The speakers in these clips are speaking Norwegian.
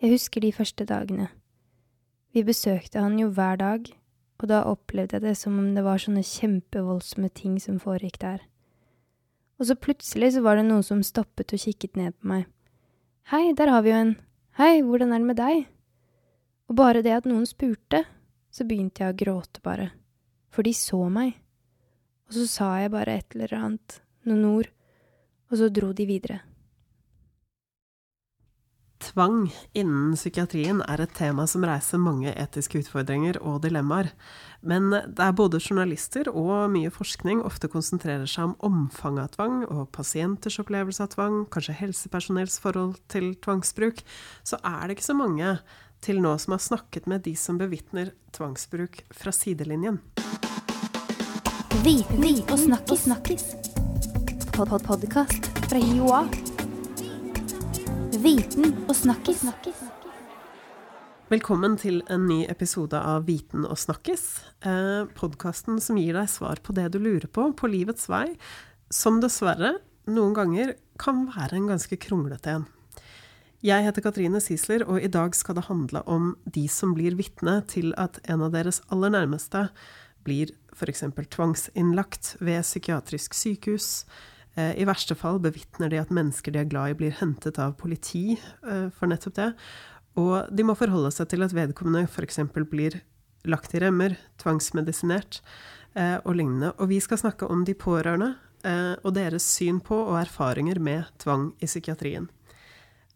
Jeg husker de første dagene. Vi besøkte han jo hver dag, og da opplevde jeg det som om det var sånne kjempevoldsomme ting som foregikk der. Og så plutselig så var det noen som stoppet og kikket ned på meg. Hei, der har vi jo en. Hei, hvordan er det med deg? Og bare det at noen spurte, så begynte jeg å gråte bare. For de så meg. Og så sa jeg bare et eller annet, noen ord, og så dro de videre. Tvang innen psykiatrien er et tema som reiser mange etiske utfordringer og dilemmaer. Men det er både journalister og mye forskning ofte konsentrerer seg om omfanget av tvang og pasienters opplevelse av tvang, kanskje helsepersonells forhold til tvangsbruk, så er det ikke så mange til nå som har snakket med de som bevitner tvangsbruk fra sidelinjen. Viten og snakkis. snakkis. Pod-pod-podkast fra Joa. Viten og snakkis. Velkommen til en ny episode av Viten og snakkis. Eh, Podkasten som gir deg svar på det du lurer på på livets vei, som dessverre noen ganger kan være en ganske kronglete en. Jeg heter Katrine Sisler, og i dag skal det handle om de som blir vitne til at en av deres aller nærmeste blir f.eks. tvangsinnlagt ved psykiatrisk sykehus, Eh, I verste fall bevitner de at mennesker de er glad i, blir hentet av politi eh, for nettopp det. Og de må forholde seg til at vedkommende f.eks. blir lagt i remmer, tvangsmedisinert eh, og lignende. Og vi skal snakke om de pårørende og deres syn på og erfaringer med tvang i psykiatrien.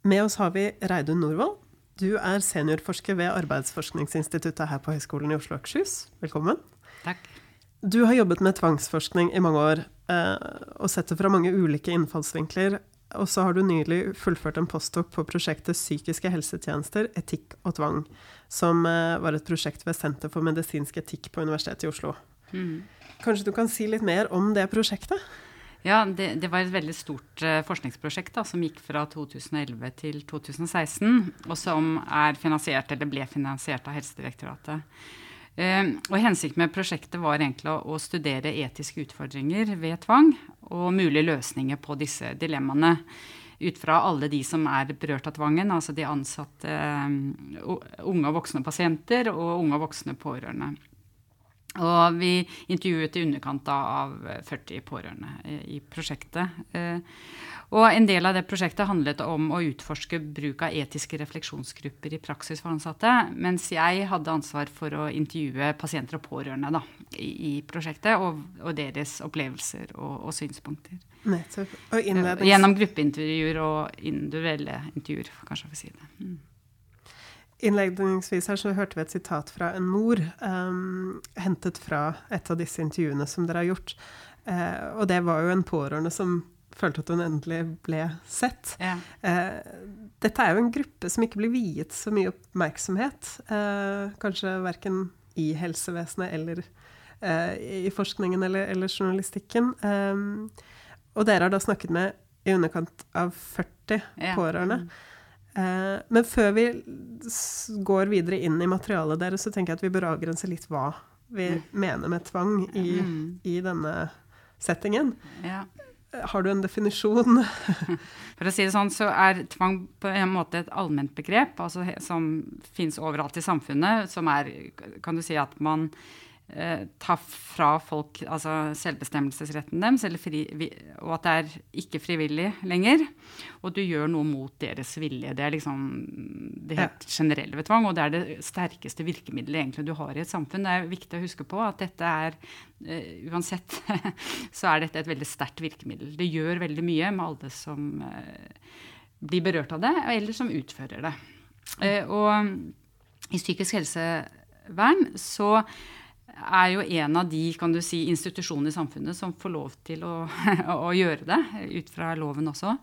Med oss har vi Reidun Norvoll. Du er seniorforsker ved Arbeidsforskningsinstituttet her på Høgskolen i Oslo og Akershus. Velkommen. Takk. Du har jobbet med tvangsforskning i mange år, eh, og sett det fra mange ulike innfallsvinkler. Og så har du nylig fullført en postdok på prosjektet Psykiske helsetjenester, etikk og tvang, som eh, var et prosjekt ved Senter for medisinsk etikk på Universitetet i Oslo. Mm. Kanskje du kan si litt mer om det prosjektet? Ja, det, det var et veldig stort uh, forskningsprosjekt da, som gikk fra 2011 til 2016, og som er finansiert, eller ble finansiert av Helsedirektoratet. Ehm, og Hensikten med prosjektet var egentlig å, studere etiske utfordringer ved tvang og mulige løsninger på disse dilemmaene. Ut fra alle de som er berørt av tvangen, altså de ansatte ehm, unge og voksne pasienter og unge og voksne pårørende. Og vi intervjuet i underkant av 40 pårørende eh, i prosjektet. Eh, og en del av det prosjektet handlet om å utforske bruk av etiske refleksjonsgrupper i praksis for ansatte, mens jeg hadde ansvar for å intervjue pasienter og pårørende da, i, i, prosjektet, og, og, deres opplevelser og, og synspunkter. Nettopp. Og innledes. Gjennom gruppeintervjuer og individuelle intervjuer, kanskje jeg får si det. Mm. Innledningsvis her så hørte vi et sitat fra en mor, um, hentet fra et av disse intervjuene som dere har gjort. Uh, og det var jo en pårørende som følte at hun endelig ble sett. Ja. Uh, dette er jo en gruppe som ikke blir viet så mye oppmerksomhet. Uh, kanskje verken i helsevesenet eller i forskningen eller, eller journalistikken. Um, og dere har da snakket med i underkant av 40 ja. pårørende. Mm. Men før vi går videre inn i materialet deres, så tenker jeg at vi bør avgrense litt hva vi mm. mener med tvang i, mm. i denne settingen. Ja. Har du en definisjon? For å si det sånn, så er tvang på en måte et allment begrep altså, som fins overalt i samfunnet. Som er Kan du si at man eh, ta fra folk altså selvbestemmelsesretten deres, fri, og at det er ikke frivillig lenger. Og du gjør noe mot deres vilje. Det er liksom det helt generelle ved tvang, og det er det sterkeste virkemidlet egentlig du har i et samfunn. Det er viktig å huske på at dette er uh, Uansett så er dette et veldig sterkt virkemiddel. Det gjør veldig mye med alle som uh, blir berørt av det, eller som utfører det. Uh, og i psykisk helsevern så er jo en av de kan du si, institusjonene i samfunnet som får lov til å, å gjøre det, ut fra loven også.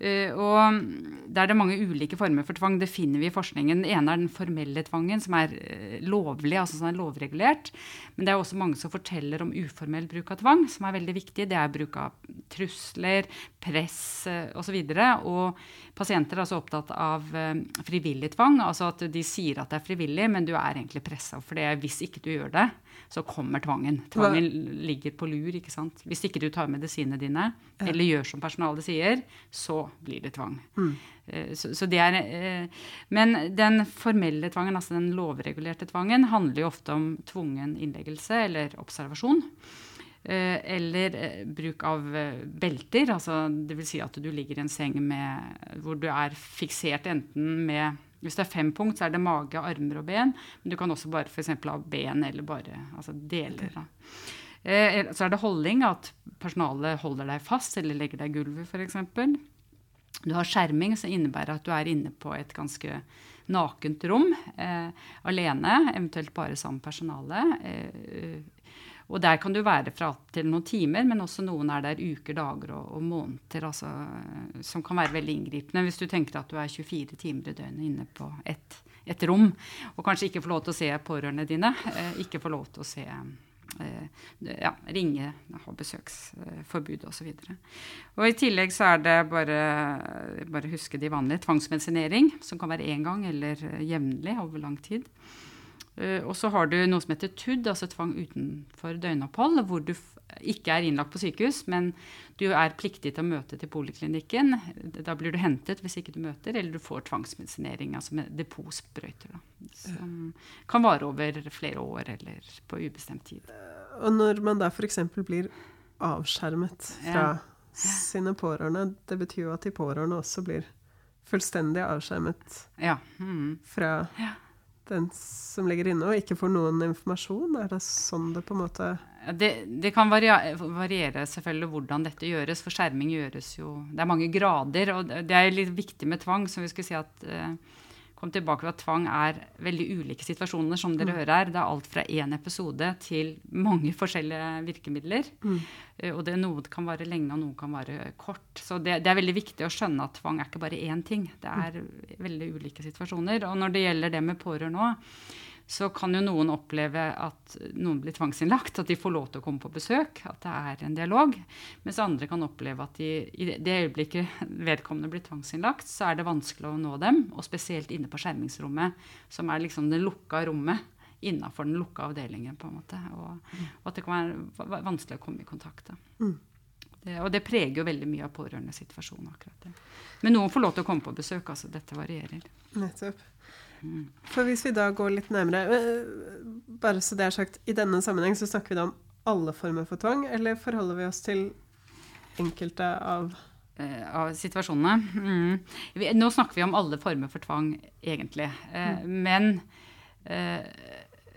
Uh, og Der er det mange ulike former for tvang. Det finner vi i forskningen. Den ene er den formelle tvangen, som er uh, lovlig, altså som er lovregulert. Men det er også mange som forteller om uformell bruk av tvang, som er veldig viktig. Det er bruk av trusler, press osv. Og, så og pasienter er også opptatt av frivillig tvang. Altså at de sier at det er frivillig, men du er egentlig pressa for det hvis ikke du gjør det så kommer tvangen. Tvangen ligger på lur, ikke sant. Hvis ikke du tar medisinene dine, Ja. eller gjør som personalet sier, så blir det tvang. Mm. Eh, Så, så det er, eh, men den formelle tvangen, altså den lovregulerte tvangen, handler jo ofte om tvungen innleggelse eller observasjon. Eh, Eller bruk av belter, altså dvs. Si at du ligger i en seng med, hvor du er fiksert enten med Hvis det er fem punkt, så er det mage, armer og ben. Men du kan også bare f.eks. ha ben eller bare altså deler. Da. Eh, Så er det holding, at personalet holder deg fast eller legger deg i gulvet f.eks. Du har skjerming, som innebærer at du er inne på et ganske nakent rom eh, alene, eventuelt bare sammen med personalet. Eh, og der kan du være fra til noen timer, men også noen er der uker, dager og, og måneder. Altså, som kan være veldig inngripende hvis du tenker at du er 24 timer i døgnet inne på et, et rom, og kanskje ikke får lov til å se pårørende dine. Eh, ikke får lov til å se eh, ja, ringe, ha besøksforbud osv. I tillegg så er det bare, bare huske de vanlige tvangsmedisinering, som kan være én gang eller jevnlig over lang tid. Eh, og så har du noe som heter TUD, altså tvang utenfor døgnopphold, hvor du ikke er innlagt på sykehus, men du er pliktig til å møte til poliklinikken. Da blir du hentet hvis ikke du møter, eller du får tvangsmedisinering, altså med depotsprøyter. Som kan vare over flere år eller på ubestemt tid. Og når man da f.eks. blir avskjermet fra Ja. sine pårørende, det betyr jo at de pårørende også blir fullstendig avskjermet Ja. Mm. fra Ja. Den som ligger inne, og ikke får noen informasjon? Er det sånn det på en måte Det, det kan variere, variere selvfølgelig hvordan dette gjøres, for skjerming gjøres jo Det er mange grader, og det er litt viktig med tvang. som vi skulle si at eh, Kom tilbake til at tvang er veldig ulike situasjoner, som dere hører her. Det er alt fra én episode til mange forskjellige virkemidler. Mm. Og det, noe kan vare lenge, og noe kan vare kort. Så det, det er veldig viktig å skjønne at tvang er ikke bare én ting. Det er veldig ulike situasjoner. Og når det gjelder det med pårørende òg, så kan jo noen oppleve at noen blir tvangsinnlagt, at de får lov til å komme på besøk, at det er en dialog. Mens andre kan oppleve at de, i det- øyeblikket vedkommende blir tvangsinnlagt, så er det vanskelig å nå dem, og spesielt inne på skjermingsrommet, som er liksom det lukka rommet innafor den lukka avdelingen, på en måte. Og, og at det kan være va- va- vanskelig å komme i kontakt. Mm. Det, og det preger jo veldig mye av pårørendesituasjonen. akkurat det. Men noen får lov til å komme på besøk. altså Dette varierer. Nettopp. Mm. For hvis vi da går litt nærmere Bare så det er sagt, i denne sammenheng så snakker vi da om alle former for tvang, eller forholder vi oss til enkelte av eh, av situasjonene. Mm. Vi, nå snakker vi om alle former for tvang, egentlig. Eh, Men eh,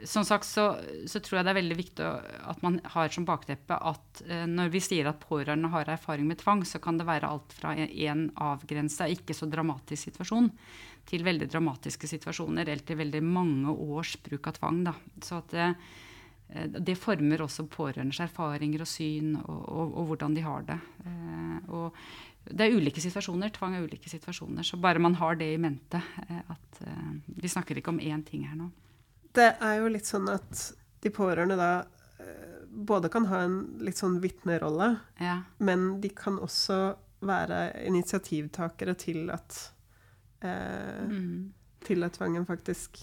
som sagt så, så tror jeg det er veldig viktig at man har som bakteppe at eh, når vi sier at pårørende har erfaring med tvang, så kan det være alt fra en avgrensa, ikke så dramatisk situasjon, til veldig dramatiske situasjoner, eller til veldig mange års bruk av tvang. Da. Så at det, eh, det former også pårørendes erfaringer og syn, og, og, og hvordan de har det. Eh, og det er ulike situasjoner. Tvang er ulike situasjoner. Så bare man har det i mente eh, at Vi snakker ikke om én ting her nå. Det er jo litt sånn at de pårørende da både kan ha en litt sånn vitnerolle, Ja. men de kan også være initiativtakere til at eh, Mm. til at tvangen faktisk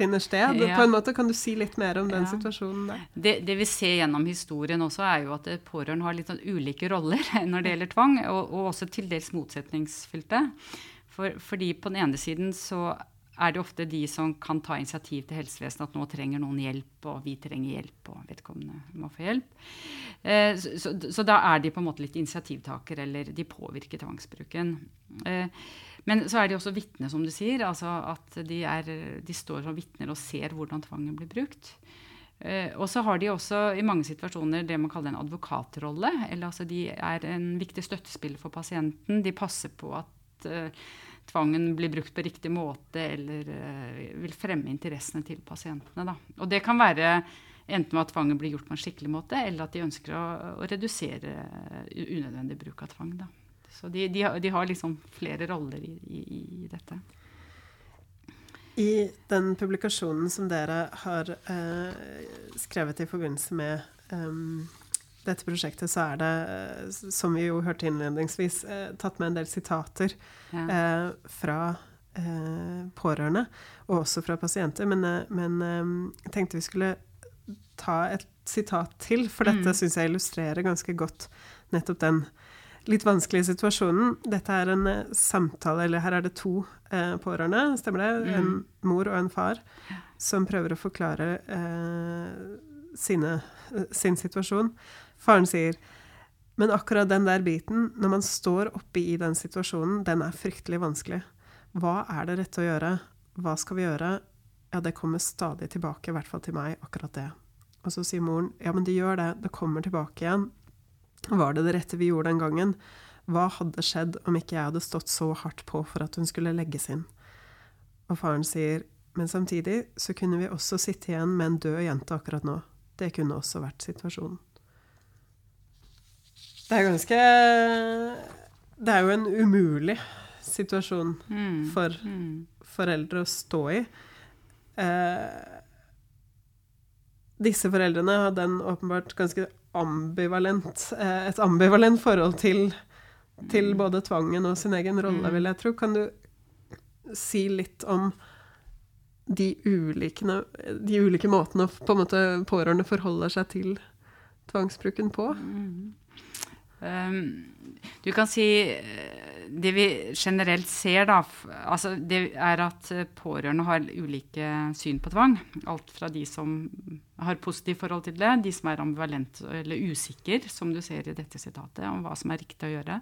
finner sted. Ja. På en måte Kan du si litt mer om den Ja. situasjonen der? Det, det vi ser gjennom historien også, er jo at pårørende har litt sånn ulike roller når det gjelder tvang, og, og også til dels motsetningsfylte. For, fordi på den ene siden så er det ofte de som kan ta initiativ til helsevesenet at nå trenger noen hjelp, og vi trenger hjelp, og vedkommende må få hjelp. Eh, så, så, så da er de på en måte litt initiativtaker, eller de påvirker tvangsbruken. Eh, men så er de også vitne, som du sier. altså At de, er, de står som vitner og ser hvordan tvangen blir brukt. Eh, og så har de også i mange situasjoner det man kaller en advokatrolle. eller altså De er en viktig støttespiller for pasienten. De passer på at eh, tvangen blir brukt på riktig måte, eller eh, vil fremme interessene til pasientene. Da. Og det kan være enten at tvangen blir gjort på en skikkelig måte, eller at de ønsker å, å redusere unødvendig bruk av tvang. Da. Så de, de, har- de har liksom flere roller i, i, i dette. I den publikasjonen som dere har eh, skrevet i forbindelse med em, dette prosjektet, så er det, eh, som vi jo hørte innledningsvis, eh, tatt med en del sitater Ja. eh, fra eh, pårørende, og også fra pasienter. Men, men jeg tenkte vi skulle ta et sitat til, for dette Mm. syns jeg illustrerer ganske godt nettopp den litt vanskelig i situasjonen. Dette er en eh, samtale, eller her er det to eh, pårørende, stemmer det? En Mm. mor og en far som prøver å forklare eh, sine, eh, sin situasjon. Faren sier men akkurat den der biten, når man står oppe i den situasjonen, den er fryktelig vanskelig. Hva er det rette å gjøre? Hva skal vi gjøre? Ja, det kommer stadig tilbake, i hvert fall til meg, akkurat det. Og så sier moren, ja, men det gjør det, det kommer tilbake igjen. Var det det rette vi gjorde den gangen? Hva hadde skjedd om ikke jeg hadde stått så hardt på for at hun skulle legges inn? Og faren sier, men samtidig så kunne vi også sitte igjen med en død jente akkurat nå. Det kunne også vært situasjonen. Det er ganske Det er jo en umulig situasjon Mm. for Mm. foreldre å stå i. Eh, disse foreldrene hadde en åpenbart ganske ambivalent, eh, et ambivalent forhold til, til både tvangen og sin egen rolle, Mm. vil jeg tro. Kan du si litt om de ulike, de ulike måtene på måte pårørende forholder seg til tvangsbruken på? Mm. Um, du kan si eh, Det vi generelt ser, da, altså det er at pårørende har ulike syn på tvang. Alt fra de som har positivt forhold til det, de som er ambivalent eller usikker, som du ser i dette sitatet, om hva som er riktig å gjøre,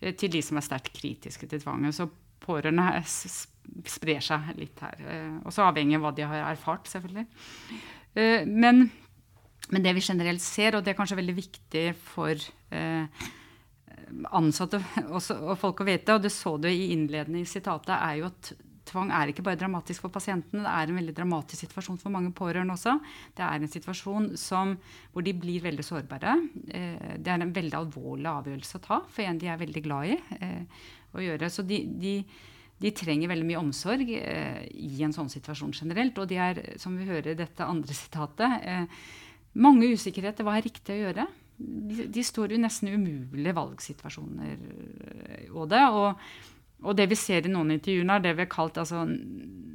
eh, til de som er sterkt kritiske til tvangen. Så pårørende er sprer seg litt her. eh, Også avhengig av hva de har erfart, selvfølgelig. Eh, Men men det vi generelt ser, og det er kanskje veldig viktig for ansatte og folk å vite, og det så du i innledende i sitatet, er jo at tvang er ikke bare dramatisk for pasienten, det er en veldig dramatisk situasjon for mange pårørende også. Det er en situasjon som, hvor de blir veldig sårbare. Eh, det er en veldig alvorlig avgjørelse å ta for en de er veldig glad i eh, å gjøre. Så de, de, de trenger veldig mye omsorg eh, i en sånn situasjon generelt. Og de er, som vi hører i dette andre sitatet, mange usikkerheter. Hva er riktig å gjøre? De, står jo nesten umulige valgsituasjoner. øh, Og, det, og, det vi ser i noen intervjuer, er det vi har kalt altså,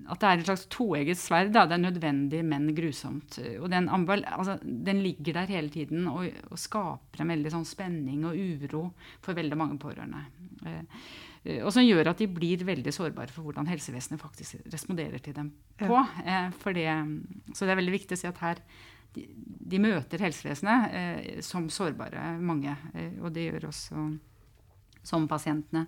at det er et slags toegget sverd. Da. Det er nødvendig, men grusomt. Og den, altså, den ligger der hele tiden og, og skaper en veldig sånn spenning og uro for veldig mange pårørende. Eh, eh, og som gjør at de blir veldig sårbare for hvordan helsevesenet faktisk responderer til dem på. Eh, for det, så det er veldig viktig å si at her de, de møter helsevesenet eh, som sårbare, mange. Eh, og det gjør også som pasientene.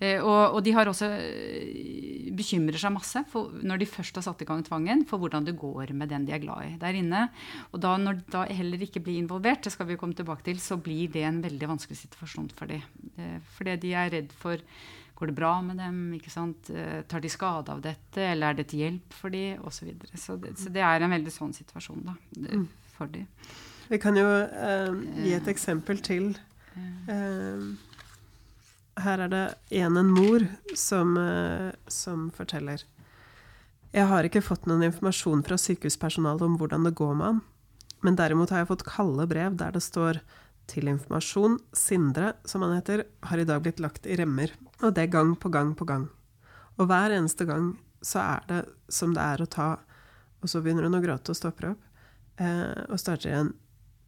Eh, og, og de har også eh, bekymrer seg masse for, når de først har satt i gang tvangen, for hvordan det går med den de er glad i der inne. Og da, når de da heller ikke blir involvert, det skal vi komme tilbake til, så blir det en veldig vanskelig situasjon for dem. Eh, fordi de er redd for Går det bra med dem? ikke sant? Tar de skade av dette, eller er det til hjelp for dem? Og så, videre. så, det, så det er en veldig sånn situasjon da, for dem. Vi kan jo eh, gi et eksempel til. Eh, her er det en, en mor som, eh, som forteller Jeg har ikke fått noen informasjon fra sykehuspersonalet om hvordan det går med han, men derimot har jeg fått kalde brev der det står til informasjon, Sindre, som han heter, har i dag blitt lagt i remmer, og det gang på gang på gang. Og hver eneste gang så er det som det er å ta Og så begynner hun å gråte og stopper opp, eh, og starter igjen.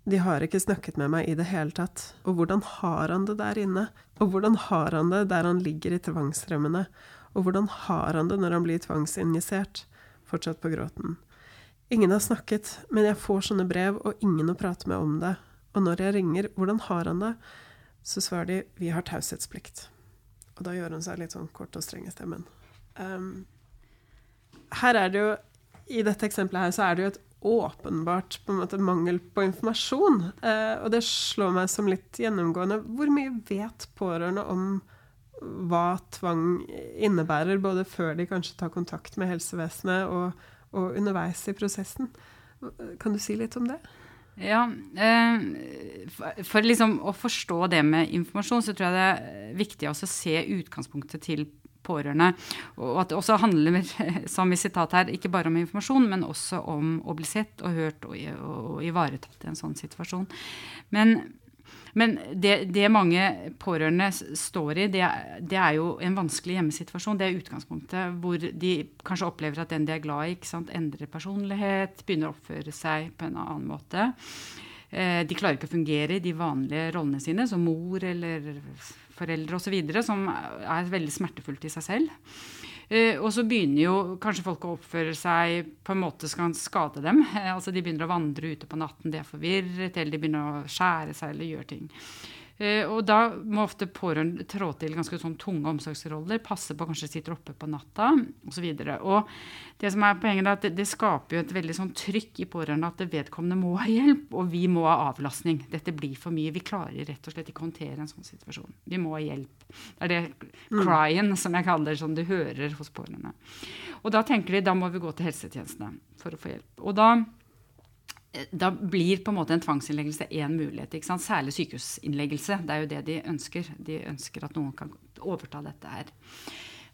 De har ikke snakket med meg i det hele tatt. Og hvordan har han det der inne? Og hvordan har han det der han ligger i tvangsremmene? Og hvordan har han det når han blir tvangsinjisert? Fortsatt på gråten. Ingen har snakket, men jeg får sånne brev, og ingen å prate med om det. Og når jeg ringer 'hvordan har han det', så svarer de 'vi har taushetsplikt'. Og da gjør hun seg litt sånn kort og streng i stemmen. Um, her er det jo, i dette eksempelet her, så er det jo et åpenbart på en måte, mangel på informasjon. Eh, og det slår meg som litt gjennomgående. Hvor mye vet pårørende om hva tvang innebærer, både før de kanskje tar kontakt med helsevesenet og, og underveis i prosessen? Kan du si litt om det? Ja, eh, for, liksom å forstå det med informasjon, så tror jeg det er viktig å se utgangspunktet til pårørende. Og at det også handler, som i sitatet her, ikke bare om informasjon, men også om å bli sett og hørt og, og, ivaretatt i en sånn situasjon. Men men det, det, mange pårørende står i, det, det, er jo en vanskelig hjemmesituasjon. Det er utgangspunktet hvor de kanskje opplever at den de er glad i, endrer personlighet, begynner å oppføre seg på en annen måte. Eh, de klarer ikke å fungere i de vanlige rollene sine, som mor eller foreldre osv., som er veldig smertefullt i seg selv. Uh, og så begynner jo kanskje folk å oppføre seg på en måte som kan skade dem. Uh, altså De begynner å vandre ute på natten, de er forvirret, eller de begynner å skjære seg eller gjøre ting. Uh, og da må ofte pårørende trå til ganske sånn tunge omsorgsroller, passe på kanskje sitter oppe på natta osv. Det som er poenget er at det, det skaper jo et veldig sånn trykk i pårørende at vedkommende må ha hjelp, og vi må ha avlastning. Dette blir for mye. Vi klarer rett og slett ikke å håndtere en sånn situasjon. Vi må ha hjelp. Det er det mm. crying, som jeg kaller det, som du hører hos pårørende. Og da tenker de da må vi gå til helsetjenestene for å få hjelp. Og da da blir på en måte en tvangsinnleggelse én mulighet. ikke sant? Særlig sykehusinnleggelse. Det er jo det de ønsker. De ønsker at noen kan overta dette her.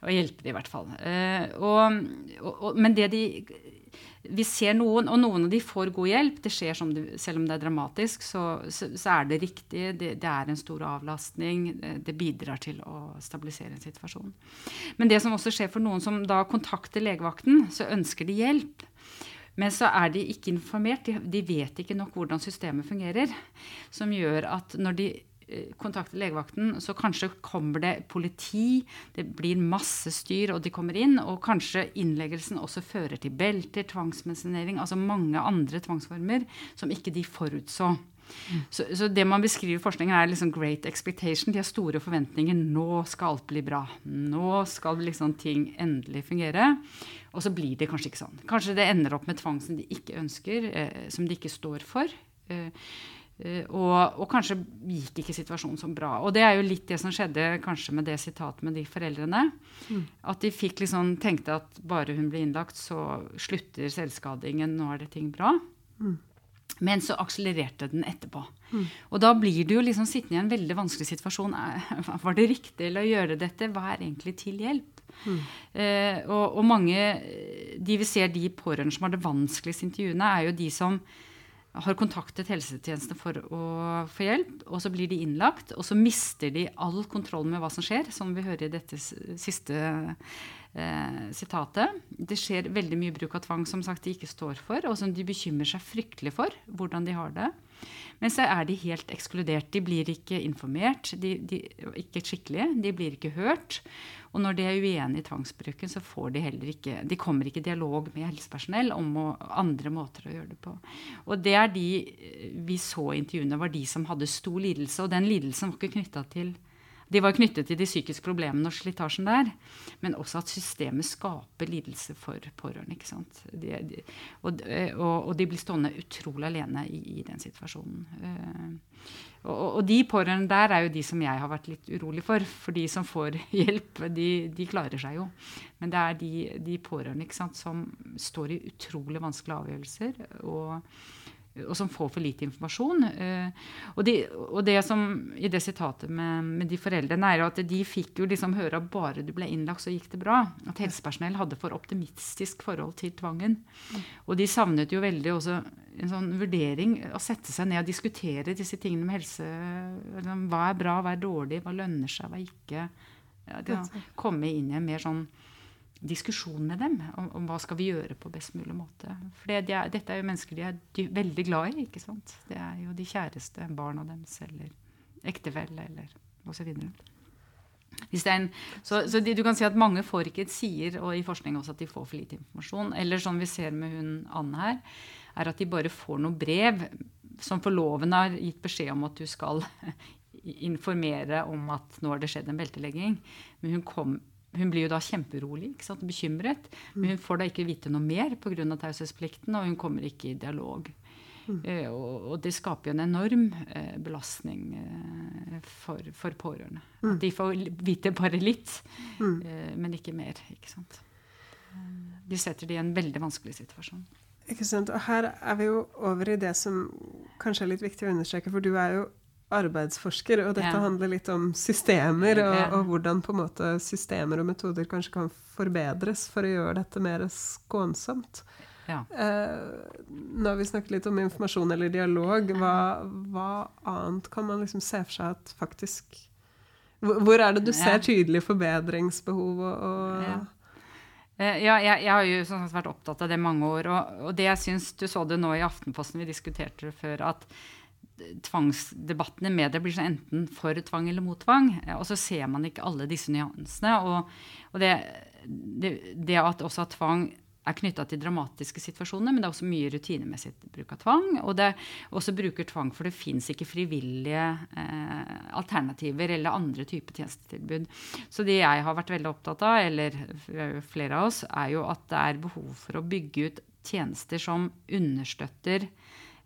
Og hjelpe dem i hvert fall. Uh, og, og, men det de Vi ser noen, og noen av de får god hjelp. Det skjer det, selv om det er dramatisk, så, så, så er det riktig. Det, det, er en stor avlastning. Det bidrar til å stabilisere en situasjon. Men det som også skjer for noen som da kontakter legevakten, så ønsker de hjelp. Men så er de ikke informert. De, de, vet ikke nok hvordan systemet fungerer. Som gjør at når de eh, kontakter legevakten, så kanskje kommer det politi, det blir masse styr, og de kommer inn. Og kanskje innleggelsen også fører til belter, tvangsmedisinering, altså mange andre tvangsformer som ikke de forutså. Så, så, det man beskriver i forskningen, er liksom great expectation. De har store forventninger. Nå skal alt bli bra. Nå skal liksom ting endelig fungere. Og så blir det kanskje ikke sånn. Kanskje det ender opp med tvang som de ikke ønsker, eh, som de ikke står for. Eh, eh, og, og, kanskje gikk ikke situasjonen så bra. Og det er jo litt det som skjedde kanskje med det sitatet med de foreldrene. Mm. At de fikk liksom, tenkte at bare hun blir innlagt, så slutter selvskadingen, nå er det ting bra. Mm. Men så akselererte den etterpå. Mm. Og da blir du jo liksom sittende i en veldig vanskelig situasjon. Var det riktig å gjøre dette? Hva er egentlig til hjelp? Eh, og, og, mange De vi ser de pårørende som har det vanskeligste intervjuene, er jo de som har kontaktet helsetjenestene for å få hjelp, og så blir de innlagt. Og så mister de all kontroll med hva som skjer, som vi hører i dette siste eh, sitatet. Det skjer veldig mye bruk av tvang som sagt de ikke står for, og som de bekymrer seg fryktelig for hvordan de har det. Men så er de helt ekskludert. De blir ikke informert, de, de, ikke skikkelig. De blir ikke hørt. Og når de er uenige i tvangsbruken, så får de heller ikke De kommer ikke i dialog med helsepersonell om å, andre måter å gjøre det på. Og det er de vi så i intervjuene, var de som hadde stor lidelse. Og den lidelsen var ikke knytta til de var knyttet til de psykiske problemene og slitasjen der, men også at systemet skaper lidelse for pårørende. ikke sant? De, de, og, og, og, de blir stående utrolig alene i, i den situasjonen. Uh, og, og, de pårørende der er jo de som jeg har vært litt urolig for. For de som får hjelp, de, de klarer seg jo. Men det er de pårørende sant, som står i utrolig vanskelige avgjørelser. og og som får for lite informasjon. Eh, og, de, og det som i det sitatet med, med, de foreldrene, er at de fikk jo liksom høre at bare du ble innlagt, så gikk det bra. At helsepersonell hadde for optimistisk forhold til tvangen. Og de savnet jo veldig også en sånn vurdering, å sette seg ned og diskutere disse tingene med helse. Hva er bra, hva er dårlig, hva lønner seg, hva ikke. Ja, komme inn i en mer sånn diskusjon med dem om, om, hva skal vi gjøre på best mulig måte. For det, de er, dette er jo mennesker de er de, veldig glad i. ikke sant? Det er jo de kjæreste barna deres eller ektefelle eller osv. Så, så, så de, du kan si at mange får ikke sier, og i forskning også at de får for lite informasjon. Eller sånn vi ser med hun Anne her, er at de bare får noe brev som for loven har gitt beskjed om at du skal informere om at nå har det skjedd en beltelegging. Men hun kom hun blir jo da kjemperolig ikke sant? bekymret. Men hun får da ikke vite noe mer pga. taushetsplikten, og hun kommer ikke i dialog. Mm. Eh, og, det skaper jo en enorm eh, belastning eh, for, for, pårørende. Mm. At de får vite bare litt, mm. men ikke mer. ikke sant? De setter de i en veldig vanskelig situasjon. Ikke sant? Og her er vi jo over i det som kanskje er litt viktig å understreke, for du er jo arbeidsforsker, og dette ja. handler litt om systemer, og, og, hvordan på en måte systemer og metoder kanskje kan forbedres for å gjøre dette mer skånsomt. Ja. Eh, nå har vi snakket litt om informasjon eller dialog. Hva, hva annet kan man liksom se for seg at faktisk Hvor er det du ser tydelige tydelig forbedringsbehov og, og Ja. Eh, Ja, jeg, jeg har jo sånn vært opptatt av det mange år. Og, og det jeg syns Du så det nå i Aftenposten, vi diskuterte det før, at tvangsdebatten i media blir sånn enten for tvang eller mot tvang. eh, Og så ser man ikke alle disse nyansene. Og, og det, det, det at også at tvang er knytta til dramatiske situasjoner, men det er også mye rutinemessig bruk av tvang. Og det også bruker tvang, for det fins ikke frivillige eh, alternativer eller andre typer tjenestetilbud. Så det jeg har vært veldig opptatt av, eller flere av oss, er jo at det er behov for å bygge ut tjenester som understøtter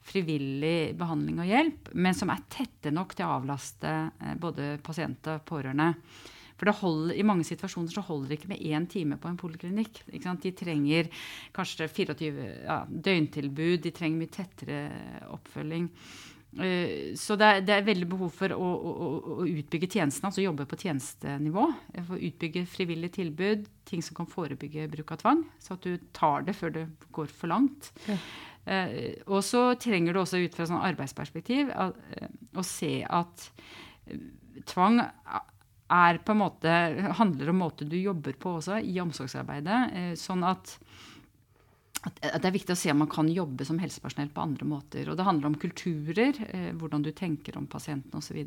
frivillig behandling og hjelp, men som er tette nok til å avlaste eh, både pasient og pårørende. For holder, I mange situasjoner så holder det ikke med én time på en poliklinikk. De trenger kanskje 24 ja, døgntilbud, de trenger mye tettere oppfølging. Eh, Så det er, det er veldig behov for å, å, å- utbygge tjenestene, altså jobbe på tjenestenivå. For å utbygge frivillige tilbud, ting som kan forebygge bruk av tvang. Så at du tar det før det går for langt. Ja. Eh, og så trenger du også ut fra sånn arbeidsperspektiv eh, å se at eh, tvang er på en måte, handler om måte du jobber på også i omsorgsarbeidet. Sånn at, at det er viktig å se om man kan jobbe som helsepersonell på andre måter. Og det handler om kulturer, eh, hvordan du tenker om pasienten osv.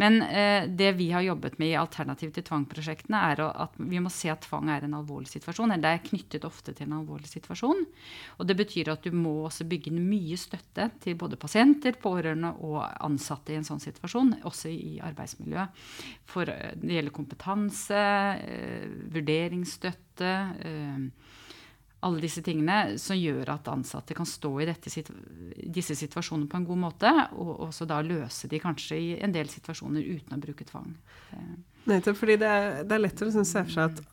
Men eh, det vi har jobbet med i Alternativ til tvang-prosjektene, er at vi må se at tvang er en alvorlig situasjon. Eller det er knyttet ofte til en alvorlig situasjon. Og det betyr at du må også bygge inn mye støtte til både pasienter, pårørende og ansatte i en sånn situasjon, også i arbeidsmiljøet. For eh, det gjelder kompetanse, eh, vurderingsstøtte. Eh, alle disse tingene som gjør at ansatte kan stå i dette, disse situasjonene på en god måte, og også da løse de kanskje i en del situasjoner uten å bruke tvang. Nettopp fordi det er, det er lett å liksom se for seg at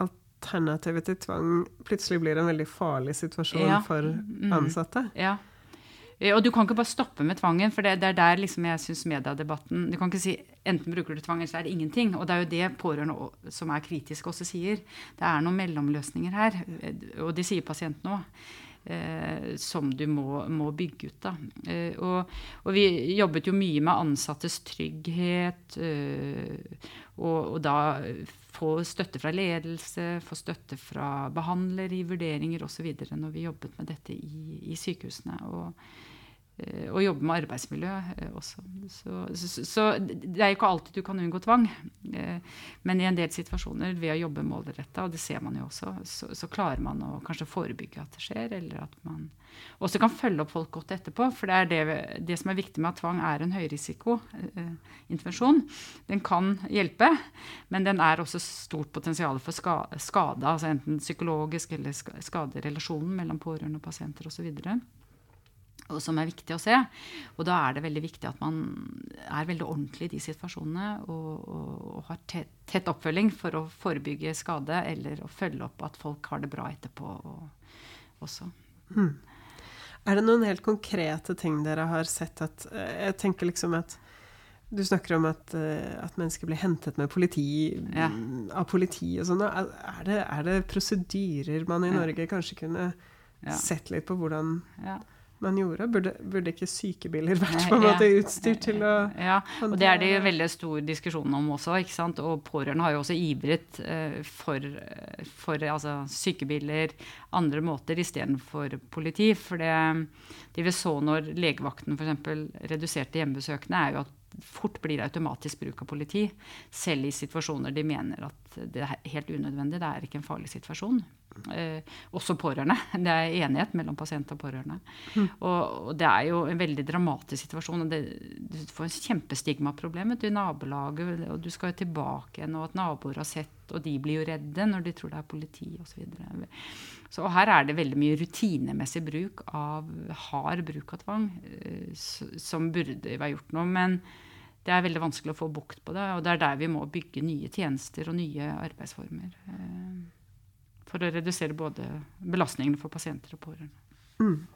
alternativet til tvang plutselig blir en veldig farlig situasjon Ja. for Mm. ansatte. Ja. Eh, Og du kan ikke bare stoppe med tvangen, for det, det er der liksom jeg syns mediedebatten Du kan ikke si enten bruker du tvang, eller så er det ingenting. Og det er jo det pårørende som er kritiske også sier. Det er noen mellomløsninger her, eh, og det sier pasienten òg. Eh, som du må, må bygge ut. Da. Eh, og, og vi jobbet jo mye med ansattes trygghet. Eh, og, og da få støtte fra ledelse, få støtte fra behandler i vurderinger osv. når vi jobbet med dette i, i sykehusene. Og, og jobbe med arbeidsmiljø eh, også. Så, så, så det er ikke alltid du kan unngå tvang. Eh, Men i en del situasjoner ved å jobbe målretta, og det ser man jo også, så, så klarer man å kanskje forebygge at det skjer, eller at man også kan følge opp folk godt etterpå. For det er det, det som er viktig med at tvang er en høyrisikointervensjon. Den kan hjelpe, men den er også stort potensial for ska- skade, altså enten psykologisk eller ska- skade relasjonen mellom pårørende og pasienter osv og som er viktig å se. Og da er det veldig viktig at man er veldig ordentlig i de situasjonene og, og, og har tett, tett oppfølging for å forebygge skade eller å følge opp at folk har det bra etterpå og, også. Er det noen helt konkrete ting dere har sett at eh, Jeg tenker liksom at du snakker om at, eh, at mennesker blir hentet med politi, Ja. av politi og sånn. Er, er det- er det prosedyrer man i Norge kanskje kunne Ja. sett litt på hvordan Ja. Man gjorde? Burde, burde ikke sykebiler vært på en måte utstyrt til å Ja, og det er det jo veldig stor diskusjon om også. ikke sant? Og pårørende har jo også ivret eh, for, eh, for altså, sykebiler, andre måter istedenfor politi. For det, det vi så når legevakten f.eks. reduserte hjemmebesøkene, er jo at fort blir det automatisk bruk av politi. Selv i situasjoner de mener at det er helt unødvendig. Det er ikke en farlig situasjon. Eh, også pårørende. Det er enighet mellom pasient og pårørende. Og, og det er jo en veldig dramatisk situasjon. det, Du får en kjempestigmaproblem i nabolaget, og du skal jo tilbake igjen, og at naboer har sett, og de blir jo redde når de tror det er politi osv. Så, så og her er det veldig mye rutinemessig bruk av hard bruk av tvang, eh, som burde være gjort noe. Men det er veldig vanskelig å få bukt på det, og det er der vi må bygge nye tjenester og nye arbeidsformer. eh, For å redusere både belastningene for pasienter og pårørende. Mm.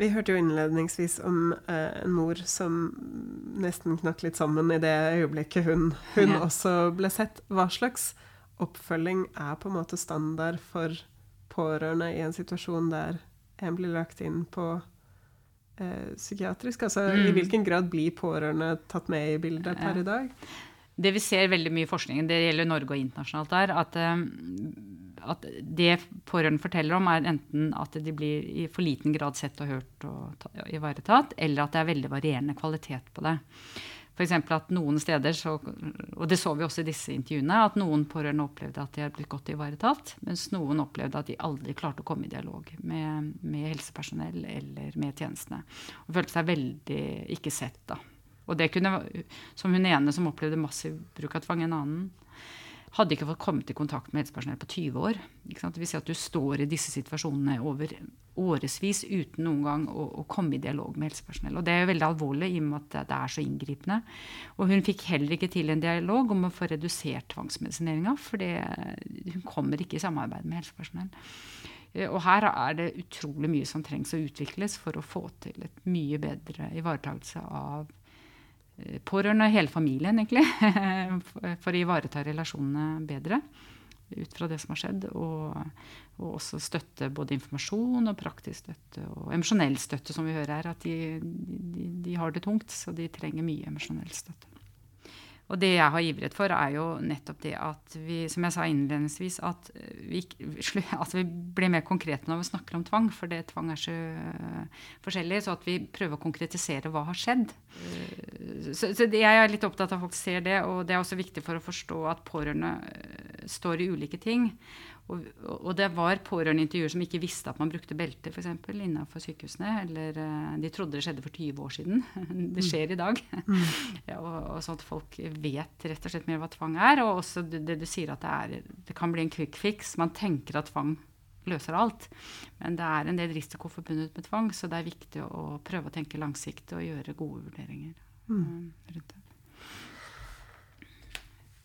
Vi hørte jo innledningsvis om eh, en mor som nesten knakk litt sammen i det øyeblikket hun, hun Ja. også ble sett. Hva slags oppfølging er på en måte standard for pårørende i en situasjon der en blir lagt inn på eh, psykiatrisk? Altså Mm. i hvilken grad blir pårørende tatt med i bildet per i dag? Det vi ser veldig mye i forskningen, det gjelder Norge og internasjonalt der, at, eh, at det pårørende forteller om, er enten at de blir i for liten grad sett og hørt og ivaretatt, eller at det er veldig varierende kvalitet på det. F.eks. at noen steder, så, og det så vi også i disse intervjuene, at noen pårørende opplevde at de hadde blitt godt ivaretatt, mens noen opplevde at de aldri klarte å komme i dialog med, med helsepersonell eller med tjenestene. Og følte seg veldig ikke sett, da. Og det kunne, som hun ene som opplevde massiv bruk av tvang, en annen hadde ikke fått kommet i kontakt med helsepersonell på 20 år. Det vil si at du står i disse situasjonene over årevis uten noen gang å, å komme i dialog med helsepersonell. Og det er jo veldig alvorlig i og med at det, er så inngripende. Og hun fikk heller ikke til en dialog om å få redusert tvangsmedisineringa, for hun kommer ikke i samarbeid med helsepersonell. Eh, Og her er det utrolig mye som trengs å utvikles for å få til et mye bedre ivaretakelse av pårørende, hele familien egentlig, for å ivareta relasjonene bedre ut fra det som har skjedd. Og, og også støtte både informasjon og praktisk støtte og emosjonell støtte, som vi hører her. At de, de, de har det tungt, så de trenger mye emosjonell støtte. Og det jeg har ivret for, er jo nettopp det at vi, som jeg sa innledningsvis, at vi, at vi blir mer konkrete når vi snakker om tvang. For det tvang er så øh, forskjellig. Så at vi prøver å konkretisere hva har skjedd. Eh, Så, så jeg er litt opptatt av at folk ser det, og det er også viktig for å forstå at pårørende øh, står i ulike ting. Og, og det var pårørendeintervjuer som ikke visste at man brukte belte f.eks. innenfor sykehusene. Eller eh, de trodde det skjedde for 20 år siden. Det skjer i dag. Ja, og, og sånn at folk vet rett og slett mer hva tvang er. Og også det, du sier at det, er, det kan bli en quick fix. Man tenker at tvang løser alt. Men det er en del risiko forbundet med tvang, så det er viktig å prøve å tenke langsiktig og gjøre gode vurderinger eh, rundt det.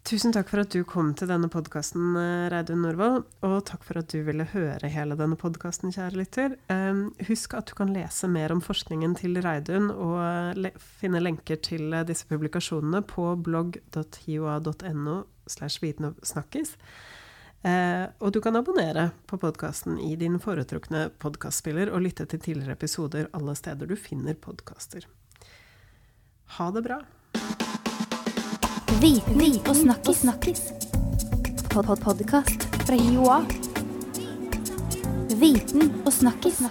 Tusen takk for at du kom til denne podkasten, Reidun Norvoll. Og takk for at du ville høre hele denne podkasten, kjære lytter. Um, husk at du kan lese mer om forskningen til Reidun og le finne lenker til eh, disse publikasjonene på blogg.hioa.no slash vitenogsnakkis. Eh, og du kan abonnere på podkasten i din foretrukne podkastspiller og lytte til tidligere episoder alle steder du finner podkaster. Ha det bra. Viten og snakkis. snakkis. Pod -pod Podkast fra Joa. Viten og snakkis.